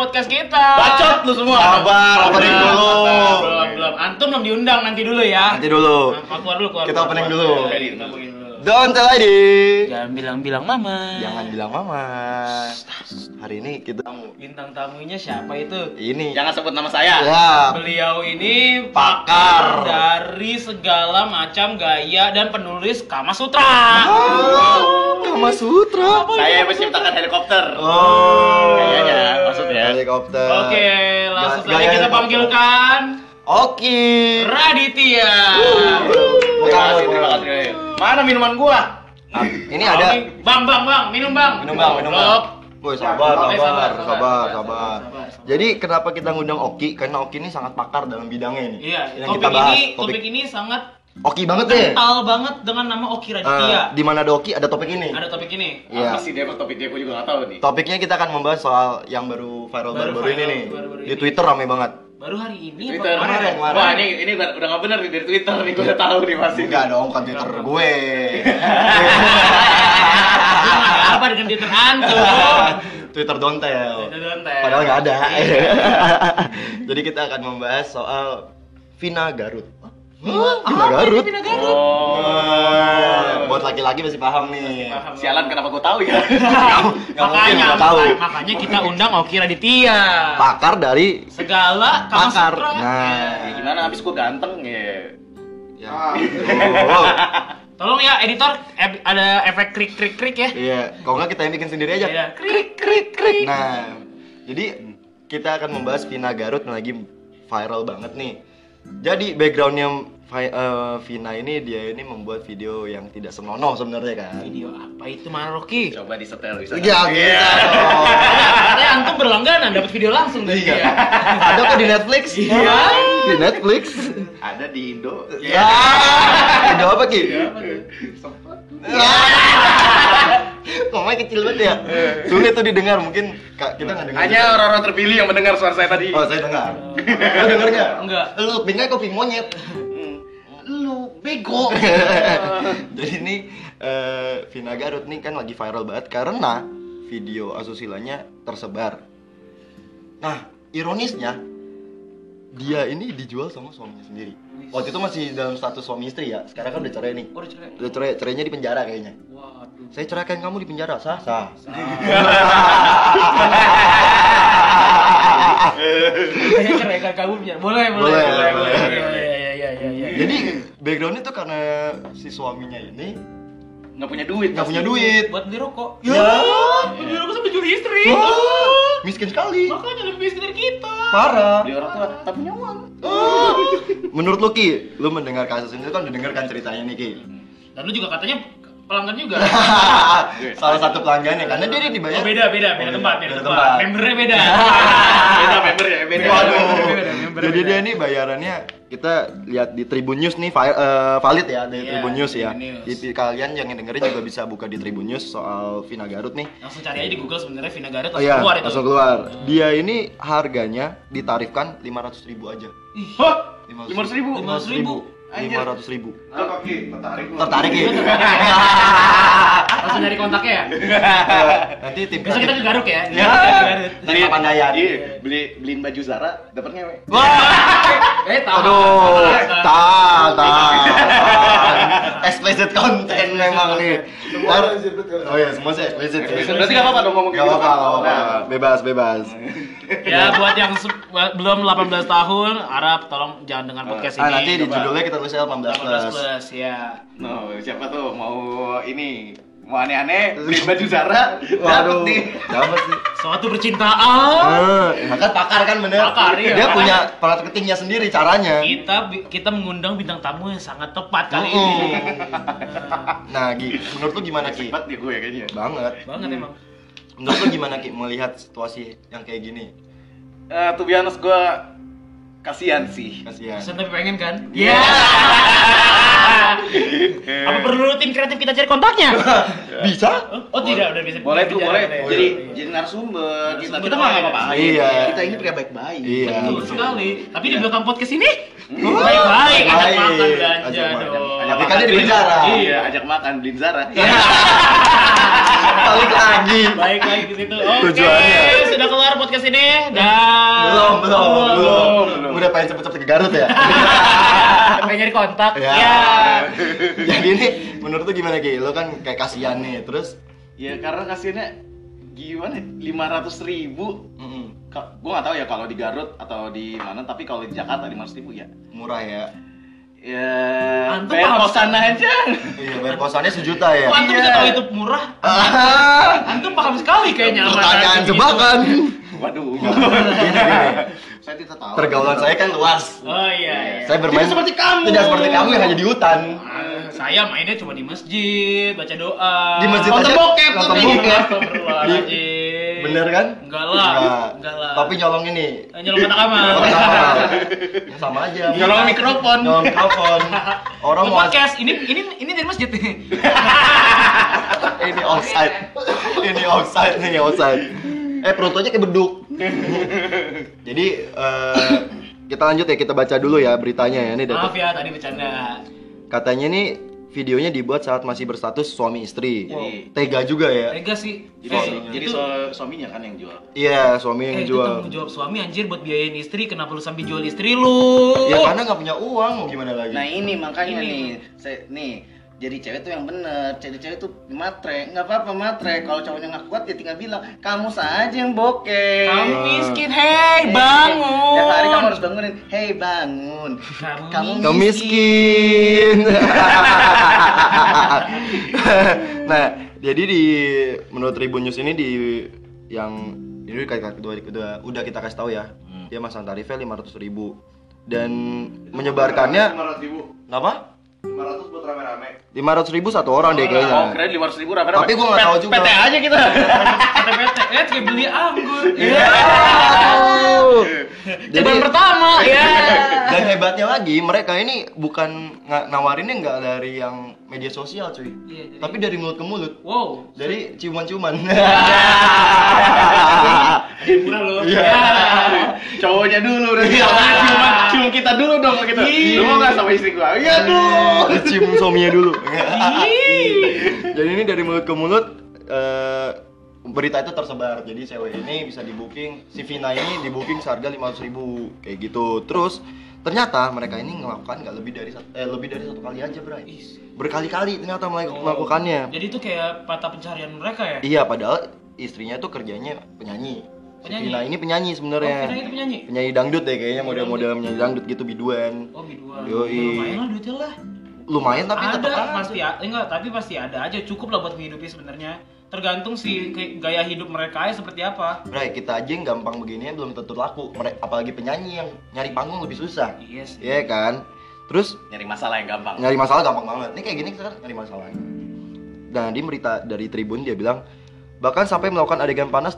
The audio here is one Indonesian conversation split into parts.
podcast kita. Bacot lu semua. Sabar, opening dulu. Belum, belum. Antum belum diundang nanti dulu ya. Nanti dulu. Nah, keluar dulu, keluar. Kita keluar, opening keluar. dulu. Don't tell ID. Jangan bilang-bilang mama. Jangan bilang mama. Hari ini kita Bintang tamunya siapa itu? ini. Jangan sebut nama saya. Ya. Beliau ini Pakar. dari segala macam gaya dan penulis Kama Sutra. Ah, Kama Sutra. Saya yang menciptakan helikopter. Oh. Kayaknya, maksudnya. Helikopter. Oke, langsung saja kita panggilkan Oki. Raditya. Terima kasih, terima kasih. Mana minuman gua? Ah, Ini ada. Bang, bang, bang, minum bang. Minum bang, minum bang. Woi sabar, sabar, sabar, sabar, sabar. sabar. Jadi kenapa kita ngundang Oki? Karena Oki ini sangat pakar dalam bidangnya ini. Iya, Yang topik kita bahas. ini topik ini sangat Oki banget deh. kental banget dengan nama Oki Raditya. Eh, di mana ada Oki ada topik ini. Ada topik ini. Iya. Apa sih dia kok topik dia gua juga nggak tahu nih. Topiknya kita akan membahas soal yang baru viral Baru baru-baru ini nih. baru-baru Di ini. Twitter rame banget. Baru hari ini Twitter. apa Kemarin, kemarin. Wah, ini ini udah nggak benar nih dari Twitter nih gua udah tahu nih pasti. Enggak dong, kan Twitter gue. apa dengan Twitter antum? Twitter dontel. Twitter dontel. Padahal nggak ada. Jadi kita akan membahas soal Vina Garut. Hah? Vina Apa Garut? Vina Garut? Oh. Buat laki-laki masih paham nih. Paham. Sialan kenapa gua tahu ya? Mungkin makanya, nggak tahu. makanya, kita undang Oki Raditya. Pakar dari Segala pakar. Nah, Ya, gimana habis gua ganteng ya. ya. Oh. Tolong ya editor ada efek krik krik krik ya. Iya, kalau nggak kita yang bikin sendiri aja. Iya, krik krik krik. Nah, jadi kita akan membahas Vina Garut yang lagi viral banget nih. Jadi backgroundnya eh, Vina ini dia ini membuat video yang tidak senonoh sebenarnya kan. Video apa itu Maroki? Coba disetel bisa. Ya bisa dong. Katanya antum berlangganan dapat video langsung dari Iya. dia. Ada kok di Netflix? Iya. Di Netflix. Ada di Indo. Ya. Ada apa Ki? Ya. Ngomongnya kecil banget ya. Sulit tuh didengar mungkin Kak, kita nggak dengar. Hanya orang-orang terpilih yang mendengar suara saya tadi. Oh, saya dengar. Lu denger nggak? Enggak. Lu pingnya kopi monyet. Hmm. Lu bego. Jadi ini eh, Vina Garut nih kan lagi viral banget karena video asusilanya tersebar. Nah, ironisnya dia ini dijual sama suaminya sendiri. Waktu itu masih dalam status suami istri ya. Sekarang kan udah cerai nih. Oh, udah cerai. Udah cerai, cerainya di penjara kayaknya. Waduh. Saya ceraikan kamu di penjara, sah? Sah. Saya ceraikan kamu biar boleh, boleh, Boleh, boleh, boleh. boleh. Iya, iya, iya, iya. Jadi backgroundnya tuh karena si suaminya ini Nggak punya duit. nggak punya duit. buat beli rokok. Ya. beli rokok sampai jual istri. Wah, miskin sekali. Makanya lebih miskin dari kita. Parah. Beli orang tua, tak punya uang. Ah. Menurut lu Ki, lu mendengar kasus ini kan udah kan ceritanya nih Ki. Dan lu juga katanya pelanggan juga. Salah satu pelanggannya karena dia dibayar. Oh, beda, beda, beda oh, tempat, beda, beda tempat. tempat. Membernya beda. beda member ya, beda. Waduh. Jadi dia ini bayarannya kita lihat di Tribun News nih eh, valid ya dari yeah, Tribun News ya. Jadi kalian yang dengerin juga bisa buka di Tribun News soal Vina Garut nih. Langsung cari aja di Google sebenarnya Vina Garut langsung oh, iya, keluar itu. Langsung keluar. Hmm. Dia ini harganya ditarifkan 500.000 aja. Hah? 500.000. 500.000 lima ratus ribu. Tertarik? Tertarik ya. Langsung nyari kontaknya ya. Nanti tim Besok kita ke Garut ya. Ya. Dari Papandayan. Iya, beli beliin baju Zara, dapat ngewe. Wah. Eh, tahu. Aduh, tahan, tahan. Explicit content memang nih. Ntar- Oh iya, semua sih explicit. Berarti nggak apa-apa dong ngomong kayak Gak gitu. apa-apa, gak apa-apa. Nah. Bebas, bebas. Ya buat yang belum 18 tahun, harap tolong jangan dengar podcast ini. Ah, nanti di judulnya kita tulisnya 18 18 plus. plus ya. No, siapa tuh mau ini mau aneh-aneh beli baju Zara, Waduh, dapat nih. dapat sih. Suatu percintaan. Ya kan pakar kan bener. Pakar, iya. Dia punya marketingnya sendiri caranya. Kita kita mengundang bintang tamu yang sangat tepat kali ini. Nah, Gi, menurut lu gimana Ki? Hebat dia gue kayaknya. Banget. Banget emang. Menurut lu gimana Ki melihat situasi yang kayak gini? Eh, tuh biasa gue kasihan sih. Kasihan. Tapi pengen kan? Iya. Apa perlu tim kreatif kita cari kontaknya? Bisa? Oh tidak, udah bisa. Boleh tuh, bisa boleh. Jadi boleh. jadi narasumber kita. Kita mah nggak apa ya? apa-apa. Iya. Kita ini pria baik-baik. Iya. Betul sekali. Tapi di Iya. belakang podcast ini baik-baik, ajak Baik. makan Ajak makan. dong. Tapi Ikannya di penjara. Iya, ajak makan beliin Zara. Lagi. Baik lagi ke situ. Oke, Tujuannya. sudah keluar podcast ini dan Belum, belum, belum. belum, belum. Udah pengen cepet-cepet ke Garut ya? pengen nyari kontak. Ya. Ya. Jadi ini menurut lu gimana Ki? Lu kan kayak kasihan nih, terus Ya karena kasihannya gimana? Lima ratus ribu. mm, Ka- Gue nggak tahu ya kalau di Garut atau di mana, tapi kalau di Jakarta lima ratus ribu ya. murah ya. Ya, Antum bayar paham kosan aja. Iya, bayar kosannya sejuta ya. Kok antum Iya. tahu itu murah? Ah, Antum paham sekali kayaknya sama Pertanyaan gitu. jebakan. Waduh. Gini, gini. Saya tidak tahu. Pergaulan saya kan luas. Oh iya. iya. Saya bermain Tidak seperti kamu. Tidak seperti kamu yang hanya di hutan. Ah, saya mainnya cuma di masjid, baca doa. Di masjid Nonton aja bokep, nonton bokep. Bener kan? Enggak lah. Enggak. Lah. Tapi nyolong ini. Eh, nyolong kotak amal. Kotak amal. Ya, sama aja. Nyolong mikrofon. Nyolong mikrofon. Orang mau podcast ini ini ini dari masjid nih. ini offside. ini offside, ini offside. Eh perut aja kayak beduk. Jadi eh, kita lanjut ya kita baca dulu ya beritanya ya ini Maaf dari ya tadi bercanda. katanya nih videonya dibuat saat masih berstatus suami istri. Jadi- Tega juga ya. Tega sih. Jadi, Eh, su- jadi itu- su- suaminya kan yang jual. Iya, suami yang Eh, itu jual. tanggung jawab suami anjir buat biayain istri, kenapa lu sampai jual istri lu? Ya karena nggak punya uang mau gimana lagi? Nah ini makanya Ini. nih, saya nih jadi cewek tuh yang bener, cewek-cewek tuh matre, nggak apa-apa matre. Kalau cowoknya nggak kuat ya tinggal bilang kamu saja yang bokeh. Kamu miskin, hei bangun. Tiap hari kamu harus bangunin, hei bangun. Kamu Kamu miskin. nah, jadi di menurut Tribun News ini di yang ini kayak kedua kedua udah kita kasih tahu ya. Dia masang tarifnya 500.000 ribu dan menyebarkannya ribu. apa? 500 buat rame-rame. 500.000 ribu satu orang deh Oh, kayaknya. keren 500 ribu rame-rame. Tapi gua nggak tahu juga. PT aja kita. PT-PT, eh kayak beli anggur. Iya. Jadi pertama ya. dan hebatnya lagi mereka ini bukan nawarinnya nggak dari yang media sosial cuy, Iya, jadi- tapi dari mulut ke mulut. Wow. Dari ciuman-ciuman. Murah lu. Iya. Ya. Cowoknya dulu udah Iya. cium, cium kita dulu dong gitu. Iya. Lu mau nggak sama istri gua? Iya dong. Cium suaminya dulu. Jadi ini dari mulut ke mulut eh, berita itu tersebar. Jadi cewek ini bisa di booking, si Vina ini di booking seharga 500.000 ribu kayak gitu. Terus ternyata mereka ini melakukan nggak lebih dari satu, eh, lebih dari satu kali aja, Bray. Ih. Berkali-kali ternyata Oh. melakukannya. Jadi itu kayak mata pencarian mereka ya? Iya, padahal istrinya tuh kerjanya penyanyi. Si Penyanyi? Vina ini penyanyi Oh, sebenarnya. Vina itu penyanyi? penyanyi dangdut deh kayaknya model-model penyanyi dangdut gitu biduan. Oh, biduan. Yoi. Lumayan lah duitnya lah. Lumayan tapi ada tetap aja. pasti a- enggak tapi pasti ada aja cukup lah buat menghidupi sebenarnya tergantung si ke- gaya hidup mereka ya seperti apa Bray, kita aja yang gampang begini belum tentu laku. Apalagi penyanyi yang nyari panggung lebih susah. iya sih Iya kan? Terus Nyari masalah yang gampang. nyari masalah gampang banget. Ini kayak gini sekarang nyari masalah. Dan di berita dari Tribun dia bilang bahkan sampai melakukan adegan panas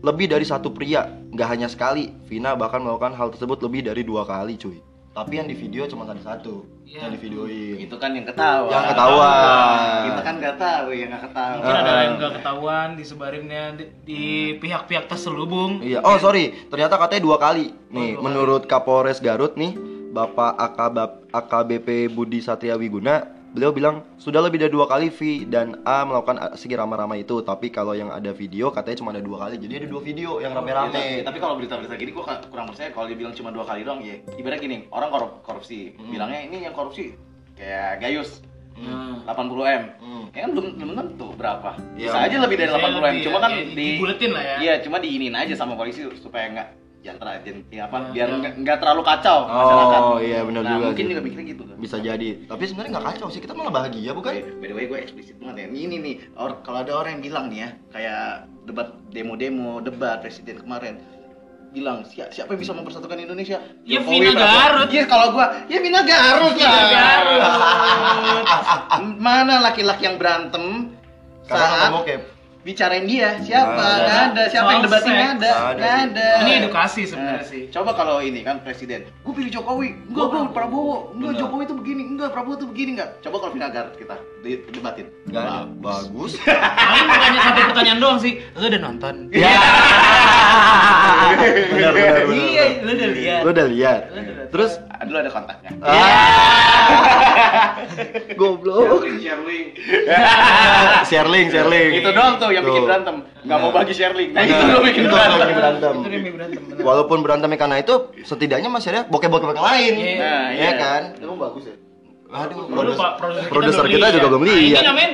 lebih dari satu pria, nggak hanya sekali. Vina bahkan melakukan hal tersebut lebih dari dua kali, cuy. Tapi yang di video cuma ada satu Iya. yang di videoin. Itu kan yang ketawa. Yang ketahuan. Kita kan nggak tahu yang nggak ketawa. mungkin ada yang nggak ketahuan disebarinnya di, di pihak-pihak terselubung Iya. Oh sorry, ternyata katanya dua kali. Nih, dua menurut Kapolres Garut nih, Bapak AKB, AKBP Budi Satria Wiguna, beliau bilang sudah lebih dari dua kali V dan A melakukan aksi ramai-ramai itu. Tapi kalau yang ada video katanya cuma ada dua kali. Jadi ada dua video yang Ya, rame-rame. tapi kalau berita-berita gini gua kurang percaya kalau dia bilang cuma dua kali doang ya. Ibaratnya gini, orang korup korupsi, Hmm. bilangnya ini yang korupsi kayak Gayus Nah, 80 m. Hmm. Ya kan belum belum tentu berapa. Iya. Bisa aja lebih dari Bisa 80 m. lebih Cuma ya, kan ya, di dibuletin lah ya. Iya, cuma diinin aja sama polisi supaya nggak jantra jan- ya apa Ya, biar ya. nggak terlalu kacau Oh, masyarakat. iya, benar nah, juga mungkin sih. juga mikirnya gitu kan. Bisa jadi. Tapi sebenarnya nggak kacau sih. Kita malah bahagia bukan? By, by the way gue eksplisit banget ya. Ini nih, or, kalau ada orang yang bilang nih ya, kayak debat demo-demo debat presiden kemarin bilang siapa, siapa yang bisa mempersatukan Indonesia? Ya, Jokowi, Vina. Garut. Iya kalau gua, ya Vina Garut lah. Vina Garut. Mana laki-laki yang berantem Karena saat bokep. Bicarain dia? Siapa? Nggak Nggak ada. ada. Siapa yang Soal debatin? Nggak ada. Nggak ada. Ini edukasi sebenarnya Nah, sih. Coba kalau ini kan presiden, gue pilih Jokowi, enggak gue Prabowo, enggak. Jokowi itu begini, enggak Prabowo itu begini enggak. Coba kalau Vina Garut kita di- debatin. Nggak ada. Bagus. Paling pertanyaan satu pertanyaan doang sih lu udah nonton Ya. benar, benar, benar. iya lu udah lihat Lu udah lihat. Terus Ah, Dulu ada kontaknya. Ah. Goblok. share link. Share link, share link. Itu doang tuh yang bikin berantem. Nggak mau bagi share link. Nah, Nah, itu lo bikin itu berantem. bikin berantem. Itu dia berantem. Walaupun berantemnya karena itu, setidaknya masih ada bokeh-bokeh lain. Iya. Nah, Iya kan? Emang bagus ya? Aduh, produser, kita lihat. juga belum Nah, Ini lihat. namanya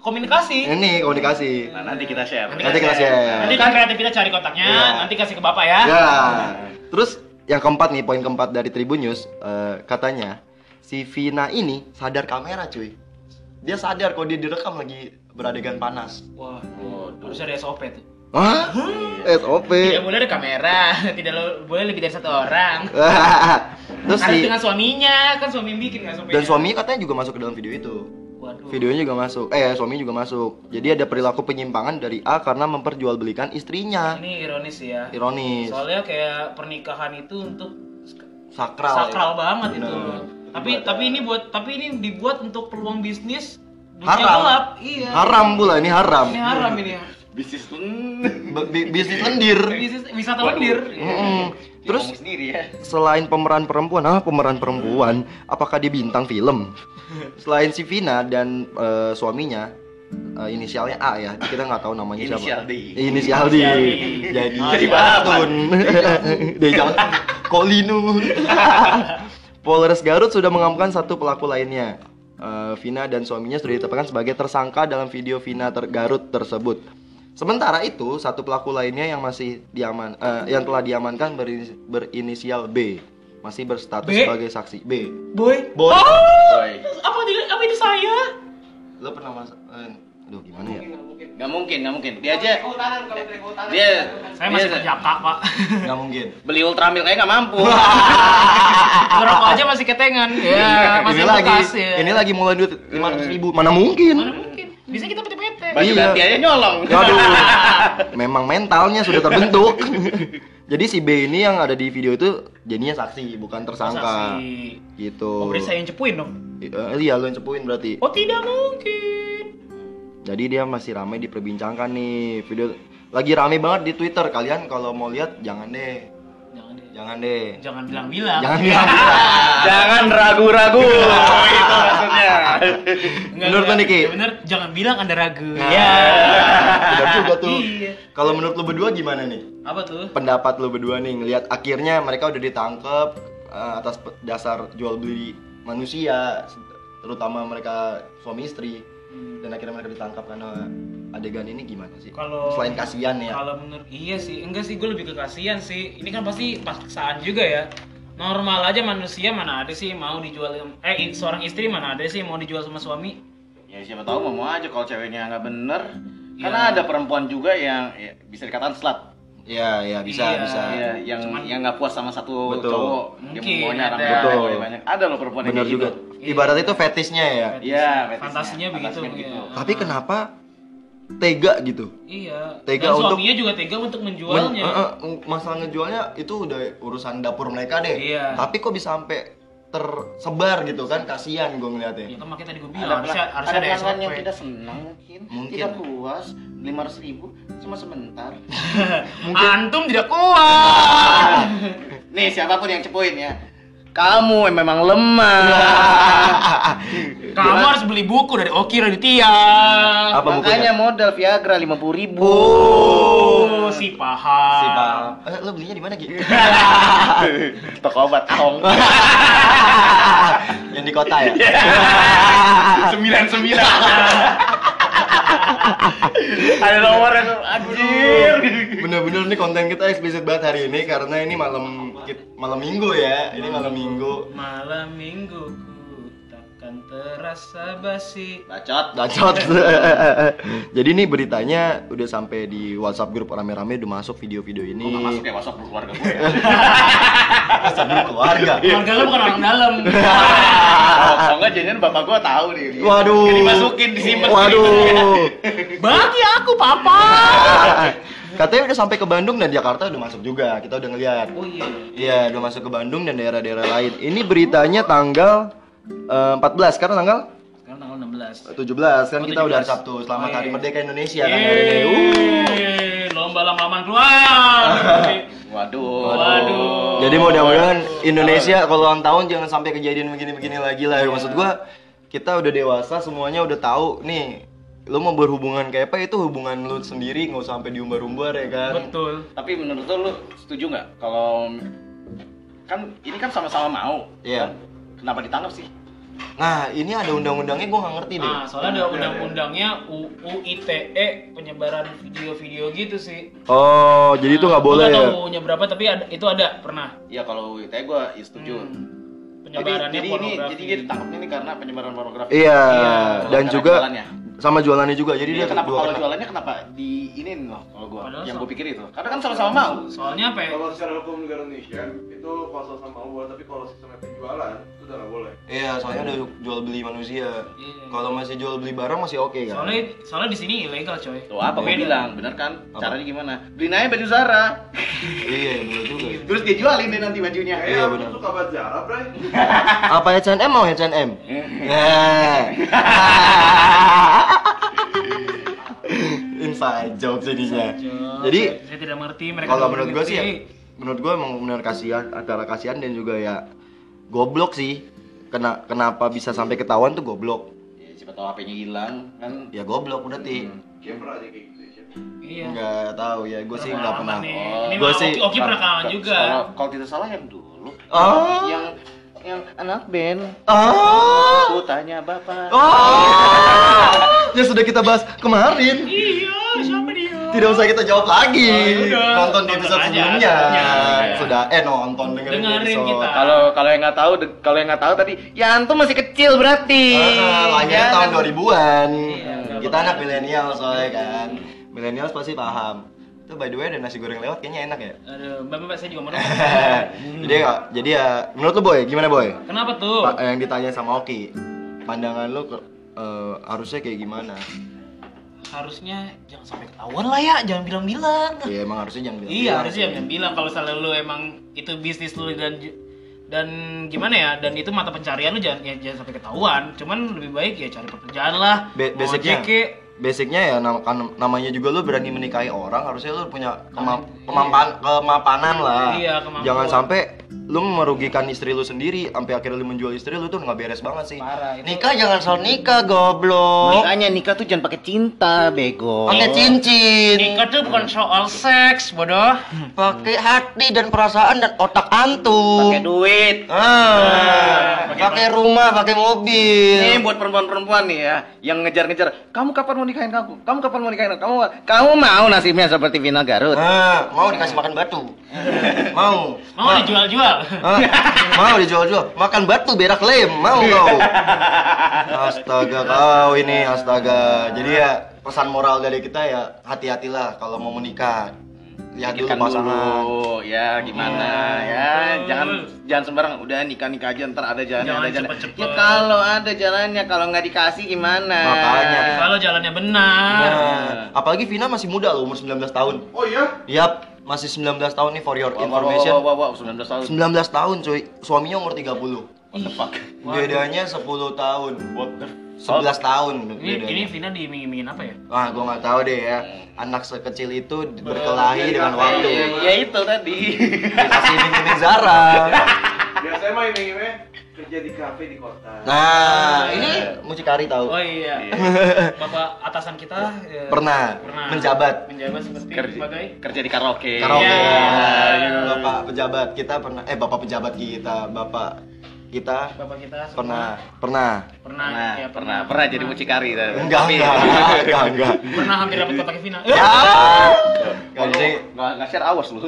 komunikasi. Ini komunikasi. Nah, nanti kita share. Nanti kita share. Nanti kan kreatif kita cari kotaknya, Iya. nanti kasih ke bapak ya. Ya. Terus yang keempat nih, poin keempat dari Tribun News, eh, katanya si Vina ini sadar kamera, cuy. Dia sadar kalau dia direkam lagi beradegan panas. Wah, harus ada SOP tuh. Hah? SOP. Tidak boleh ada kamera, tidak boleh lebih dari satu orang. Terus Harus si dengan suaminya, kan suami yang bikin nggak SOP. dan suaminya katanya juga masuk ke dalam video itu. Waduh. Videonya juga masuk. Eh, suami juga masuk. Jadi ada perilaku penyimpangan dari A karena memperjualbelikan istrinya. Ini ironis ya. Ironis. Soalnya kayak pernikahan itu untuk Sakral. sakral ya. banget itu. Bener. Tapi tapi ini buat tapi ini dibuat untuk peluang bisnis Haram. gelap. Iya. Haram pula ini haram. Ini haram ini ya. Bisnis bisnis lendir. Bisnis wisata lendir. Terus Terus sendiri ya. selain pemeran perempuan, ah pemeran perempuan, apakah dia bintang film? Selain si Vina dan eh, suaminya, eh, inisialnya A ya, kita nggak tahu namanya Inisial siapa. D. Inisial D. Inisial D. Jadi Jadi balapan. Deja Kolinu. Polres Garut sudah mengamankan satu pelaku lainnya. Eh, Vina dan suaminya sudah ditetapkan sebagai tersangka dalam video Vina ter Garut tersebut. Sementara itu, satu pelaku lainnya yang masih diaman eh, yang telah diamankan berinis- berinisial B masih berstatus B? sebagai saksi B. Boy. Boy. Oh, Boy. apa ini apa ini saya? Lo pernah mas eh, aduh gimana ya? Gak mungkin, gak mungkin. Dia aja. Dia. Saya masih dia perjaka, Pak. Nggak mungkin. Beli ultramil kayak gak mampu. Ngerokok aja masih ketengan. Ya, masih ini lagi ya. ini lagi mulai duit lima ribu. Mana mungkin? Mana mungkin? Bisa kita PT-PT. Baju Iya. ganti aja nyolong. Aduh, memang mentalnya sudah terbentuk. Jadi si B ini yang ada di video itu jadinya saksi, bukan tersangka. Saksi. Gitu. Oh, berarti saya yang cepuin dong. Eh, iya, lo yang cepuin berarti. Oh, tidak mungkin. Jadi dia masih ramai diperbincangkan nih. Video lagi ramai banget di Twitter. Kalian kalau mau lihat jangan deh. Jangan deh. Jangan bilang-bilang. Jangan bilang. Jangan ragu-ragu. Itu maksudnya. Enggak, Menurut lo, Niki? Ya, bener, jangan bilang Anda ragu. Nah, Ya. Benar juga tuh. Iya. Kalau menurut lo berdua gimana nih? Apa tuh? pendapat lo berdua nih ngelihat akhirnya mereka udah ditangkap eh, atas dasar jual beli manusia terutama mereka suami istri Hmm. dan akhirnya mereka ditangkap karena adegan ini gimana sih Kalau selain kasihan ya Kalau menurut iya sih, enggak sih gue lebih ke kasihan sih. Ini kan pasti paksaan juga ya. Normal aja manusia mana ada sih mau dijual eh seorang istri mana ada sih mau dijual sama suami? Ya siapa tahu mau aja kalau ceweknya nggak bener. Iya. Karena ada perempuan juga yang ya, bisa dikatakan slut. Ya ya bisa Iya. bisa Iya, yang Cuman- yang nggak puas sama satu Betul. cowok, Mungkin dia maunya orang ada. banyak, Betul. banyak, banyak. Ada loh perempuan yang benar kayak juga gitu. Iya. ibarat itu fetishnya ya Iya, fetisnya. Fantasinya begitu. Fantasinya begitu. iya. tapi kenapa tega gitu Iya. Tega Dan untuk- suaminya juga tega untuk Men- menjualnya. eh, eh, masalah ngejualnya itu udah urusan dapur mereka deh Iya. tapi kok bisa sampai tersebar gitu kan kasihan gue ngeliatnya Ya kan makanya tadi gue Ada, bilang harusnya ada ada, yang tidak senang mungkin, Mungkin. tidak puas, lima ratus ribu cuma sebentar. Antum tidak kuat. Nih siapa pun yang cepuin ya, kamu memang lemah. Kamu harus beli buku dari Oki Raditya. apa Makanya bukunya modal Viagra lima puluh ribu. Oh, si paham. si paham eh, lo belinya di mana gitu Toko obat Ahong. yang di kota ya Sembilan sembilan. Ada nomor yang anjir. Bener-bener nih konten kita eksplisit banget hari ini karena ini malam malam minggu ya. Ini malam minggu. Malam mingguku takkan terasa basi. Bacot. Bacot. Jadi nih beritanya udah sampai di WhatsApp grup rame-rame udah masuk video-video Gue gak masuk ini. ya masuk keluarga gue ya. WhatsApp grup keluarga. Keluarga lu bukan orang dalam. Oh, kalau enggak jadinya bapak gue tahu nih. Waduh. Kayak dimasukin disimpan. Waduh. Bagi aku papa. Katanya udah sampai ke Bandung dan Jakarta udah masuk juga. Kita udah ngeliat. Oh iya. Iya, udah masuk ke Bandung dan daerah-daerah lain. Ini beritanya tanggal eh, 14 karena tanggal Sekarang tanggal 16. 17 kan Oh, kita udah 17. Sabtu. Selamat Oh, Hari. Merdeka Indonesia kan hari ini. Uh. Lomba lama-lamaan keluar. Waduh. Waduh. Jadi mudah-mudahan Indonesia kalau ulang tahun jangan sampai kejadian begini-begini lagi lah. Maksud gua kita udah dewasa semuanya udah tahu nih lu mau berhubungan kayak apa itu hubungan lu sendiri nggak usah sampai diumbar-umbar ya kan Betul. Tapi menurut lo, lu setuju nggak kalau kan ini kan sama-sama mau. Iya. kan? Kenapa ditangkap sih? nah ini ada undang-undangnya gue nggak ngerti deh Nah, soalnya ada undang-undangnya UU ITE penyebaran video-video gitu sih. oh jadi itu nggak Nah, boleh gua ya tahu UU-nya berapa tapi ada itu ada pernah. Ya kalau itu gue ya setuju. Hmm. Jadi, Penyebarannya jadi ini pornografi. jadi dia ditangkapnya ini karena penyebaran pornografi. iya Iya, dan juga jualannya. Sama jualannya juga jadi Iya, dia kenapa kalau jualannya kenapa di ini loh kalau gua Padahal yang gua pikir itu. Karena kan sama-sama mau. Soalnya apa ya? Kalau secara hukum negara Indonesia itu pasal sama Allah, tapi kalau sistemnya penjualan itu udah nggak boleh. iya soalnya udah jual beli manusia Iya. kalau masih jual beli barang masih oke kan Soalnya soalnya di sini ilegal, coy. Tuh apa gua Beda. bilang, bener kan? Apa? Caranya gimana? Beliin aja baju Zara. iya benar juga Terus dia jualin deh nanti bajunya. Kayaknya Iya, benar. suka banget Zara, Bray. apa H&M mau H&M ya inside joke jadinya Jadi, saya, tidak mengerti mereka. kalau menurut gue sih ya, menurut gue emang benar kasihan antara kasihan dan juga ya goblok sih kena kenapa bisa sampai ketahuan tuh goblok Ya, siapa tahu HP-nya hilang kan. ya goblok berarti Kayak pernah aja kayak gitu ya. Iya. nggak tahu ya gue sih nggak pernah Nih. Oh, mah sih- Oki, Oki pernah kalah juga. Kalau kalau tidak salah yang dulu. Oh. Yang yang anak band. ah Aku tanya bapak. oh yang sudah kita bahas kemarin Iya? Tidak usah kita jawab lagi Oh, udah. nonton di Nonton episode aja, sebelumnya sebelumnya. sudah eh nonton dengerin, Dengerin episode. kita. Kalau kalau yang nggak tahu, kalau yang nggak tahu tadi, ya antum masih kecil berarti. Ah, lahirnya Ya, tahun kan? 2000-an. Iya, kita anak milenial soalnya kan. Milenial pasti paham. Itu by the way ada nasi goreng lewat kayaknya enak ya. Aduh, Bapak saya juga mau jadi ya, jadi ya menurut lu boy, gimana boy? Kenapa tuh? Pak, yang ditanya sama Oki, pandangan lu ke, eh, harusnya kayak gimana? Harusnya jangan sampai ketahuan lah ya, jangan bilang-bilang. Ya emang harusnya jangan bilang. Iya, harusnya jangan bilang kalau misalnya lu emang itu bisnis lu dan dan gimana ya dan itu mata pencarian lu jangan ya, jangan sampai ketahuan cuman lebih baik ya cari pekerjaan lah Be- basicnya. Basicnya ya nam- kan- namanya juga lu berani menikahi orang harusnya lu punya kema- kemampan kemapanan lah. Iya, kemampuan. jangan sampai lu merugikan istri lu sendiri sampai akhirnya lu menjual istri lu tuh nggak beres banget sih. Parah, itu- nikah jangan soal nikah goblok. Makanya nikah tuh jangan pakai cinta, bego. pakai cincin. Nikah tuh bukan soal seks bodoh. Pakai hati dan perasaan dan otak antum Pakai duit. ah, pakai pakai rumah pakai mobil. Ini buat perempuan-perempuan nih ya, yang ngejar-ngejar. Kamu kapan mau nikahin aku? Kamu kapan mau nikahin aku? Kamu kamu mau nasibnya seperti Vina Garut? Ah, mau dikasih makan batu mau mau dijual-jual Hah? mau dijual-jual makan batu berak lem mau kau astaga kau ini astaga jadi ya pesan moral dari kita ya hati-hatilah kalau mau menikah lihat dulu Pikirkan pasangan. dulu, ya gimana? Iya, ya betul. jangan jangan sembarang. Udah nikah nikah aja ntar ada jalannya Jangan ada jalan ya kalau ada jalannya kalau nggak dikasih gimana? Makanya. kalau jalannya benar. Nah, apalagi Vina masih muda loh umur 19 tahun. Oh iya? Yap, masih 19 tahun nih for your information. wah, wah, wah, 19 tahun. 19 tahun cuy, suaminya umur 30 what the fuck? Bedanya 10 tahun. What the 11 tahun ini bedanya ini Vina diiming-imingin apa ya Wah, gua nggak tahu deh ya. Anak sekecil itu berkelahi dengan Iya, waktu. iya, ya itu tadi Dikasih iming-iming Zara. Biasanya mah ini ini kerja di kafe di kota. Nah, ini mucikari tahu. oh iya bapak atasan kita ya, Pernah, menjabat. menjabat seperti kerja, sebagai kerja di karaoke Karaoke. Iya. Bapak pejabat kita pernah eh bapak pejabat kita, bapak kita bapak kita semua? pernah pernah. Pernah Nah, ya, pernah, pernah. Jadi mucikari. enggak Tapi- enggak enggak enggak. Pernah hampir dapat kotak Vina. Ya. Kalau Nggak, jadi nggak nggak share awas lu.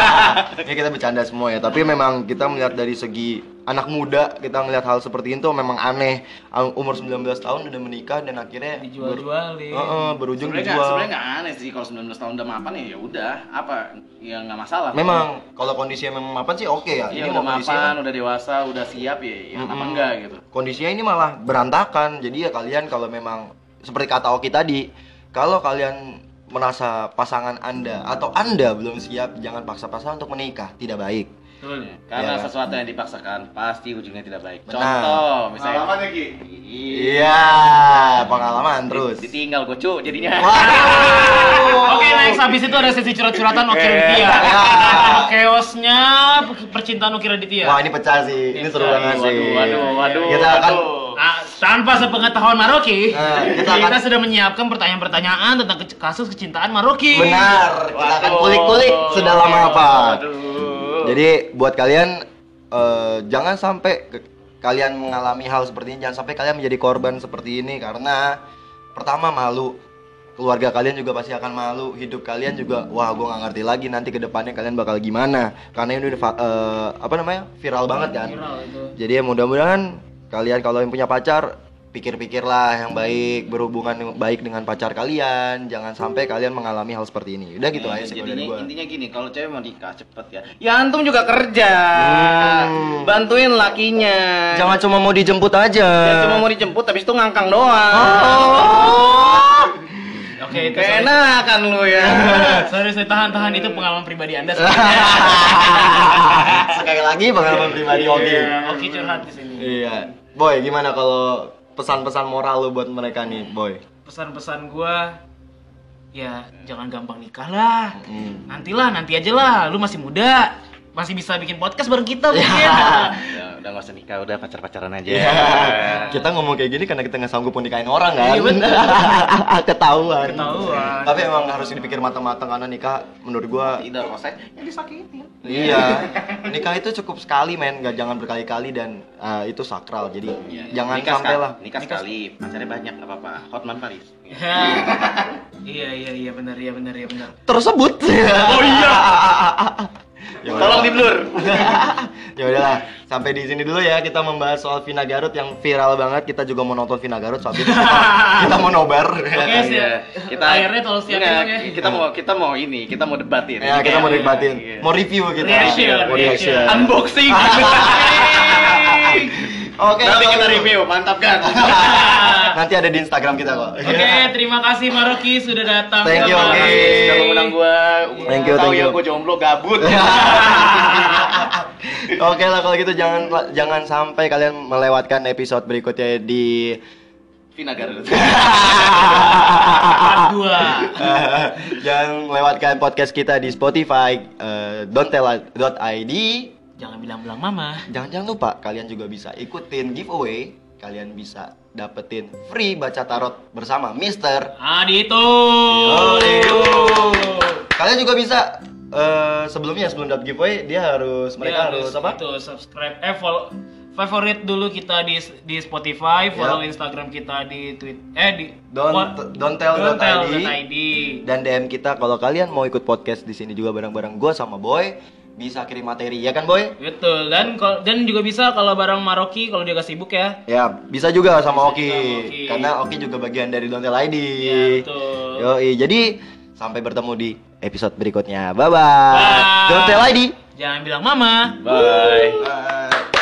ya kita bercanda semua ya. Tapi memang kita melihat dari segi anak muda kita melihat hal seperti itu memang aneh. Umur 19 tahun udah menikah dan akhirnya ber- dijual-jualin. Heeh, berujung Sebenarnya nggak dijual. sebenarnya nggak aneh sih kalau 19 tahun udah mapan ya ya udah apa? Ya nggak masalah. memang kalau kondisinya memang mapan sih oke ya. Iya ini udah kondisinya mapan, udah dewasa, udah siap ya, ya kenapa Mm-mm. enggak gitu. kondisinya ini malah berantakan. Jadi ya kalian kalau memang seperti kata Oki tadi kalau kalian merasa pasangan anda atau anda belum siap jangan paksa-paksa untuk menikah tidak baik Betul. Karena Iya. sesuatu yang dipaksakan pasti ujungnya tidak baik. Benar. Contoh misalnya Pengalaman ya Ki? iya pengalaman terus Di- ditinggal gocu jadinya. Waduh. Oke next habis itu ada sesi curhat-curhatan Oki Raditya Chaosnya percintaan Oki Raditya wah ini pecah sih ini seru banget sih Waduh, waduh, waduh. kita akan waduh. Nah, tanpa sepengetahuan Maroki, Nah, kita kita, akan- sudah menyiapkan pertanyaan-pertanyaan tentang ke- kasus kecintaan Maroki. Benar, kita akan Waduh. kulik-kulik sedalam apa. Aduh. Jadi buat kalian eh, jangan sampai kalian mengalami hal seperti ini, jangan sampai kalian menjadi korban seperti ini karena pertama malu, keluarga kalian juga pasti akan malu, hidup kalian juga wah gue nggak ngerti lagi nanti ke depannya kalian bakal gimana karena ini udah eh, apa namanya viral banget kan. Viral itu. Jadi ya mudah-mudahan kalian kalau yang punya pacar pikir-pikirlah yang baik berhubungan baik dengan pacar kalian. Jangan sampai kalian mengalami hal seperti ini. Udah gitu Eh, aja sih jadinya gua. intinya gini kalau cewek mau nikah cepet ya. Ya antum juga kerja. Hmm. bantuin lakinya. Jangan cuma mau dijemput aja. Jangan cuma mau dijemput habis itu ngangkang doang. Oh. Oke, itu sorry. keenakan lu ya sorry, saya tahan-tahan itu pengalaman pribadi Anda. sekali lagi pengalaman pribadi Oki Iya, Oki curhat di sini. iya boy gimana kalau pesan-pesan moral lu buat mereka nih boy Pesan-pesan gua ya jangan gampang nikah lah. Hmm. Nantilah, nanti aja lah. Lu masih muda. Masih bisa bikin podcast bareng kita mungkin. ya, udah nggak usah nikah udah pacar pacaran aja Iya. kita ngomong kayak gini karena kita nggak sanggup nikahin orang kan Iya, bener. ketahuan Ketahuan. tapi emang harus dipikir matang-matang karena nikah menurut gua tidak kalau saya yang disakitin Iya, nikah itu cukup sekali men, nggak jangan berkali-kali dan uh, itu sakral. Jadi jangan Iya, nikah sampai sekali- lah. nikah sekali pacarnya banyak nggak apa-apa Hotman Paris iya, iya, iya benar, iya benar, iya benar. Tersebut. Oh iya. Ya tolong di blur ya udahlah, sampai di sini dulu ya kita membahas soal Vina Garut yang viral banget. Kita juga mau nonton Vina Garut soal itu. kita mau nobar. Oke, Iya, siap. kita Layarnya tolong siapin dong ya. kita mau kita mau ini kita mau debatin ya, kita mau Iya, iya. mau review kita. Reaction, Mau reaction. reaction. unboxing Oke, nanti kita review mantap kan Nanti ada di Instagram kita kok. Oke, terima kasih Maroki sudah datang. Thank you, kasih. Sudah mengundang gua Thank you, tahu thank ya you. gua jomblo gabut Oke lah kalau gitu jangan jangan sampai kalian melewatkan episode berikutnya di Vina Garut Part dua. jangan melewatkan podcast kita di Spotify eh, don'ttell.id. Jangan bilang-bilang mama. Jangan jangan lupa kalian juga bisa ikutin giveaway. Kalian bisa dapetin free baca tarot bersama Mister. Adito. Adito. Kalian juga bisa eh, sebelumnya sebelum dapet giveaway dia harus mereka Ya, harus apa? Itu subscribe eh follow favorit dulu kita di di Spotify, follow Ya. Instagram kita di Twitter eh di Don't what- don't tell dot ID. don'ttell.id. dan DM kita kalau kalian mau ikut podcast di sini juga bareng-bareng gue sama Boy bisa kirim materi ya kan Boy? Betul. Dan dan juga bisa kalau bareng Maroki kalau dia gak sibuk ya. Ya bisa juga sama Bisa Oki juga sama Oki. karena Oki juga bagian dari Dontel ID. Iya, betul. Yoi, jadi sampai bertemu di episode berikutnya. Bye bye. Bye. Dontel ID. Jangan bilang mama. bye Bye.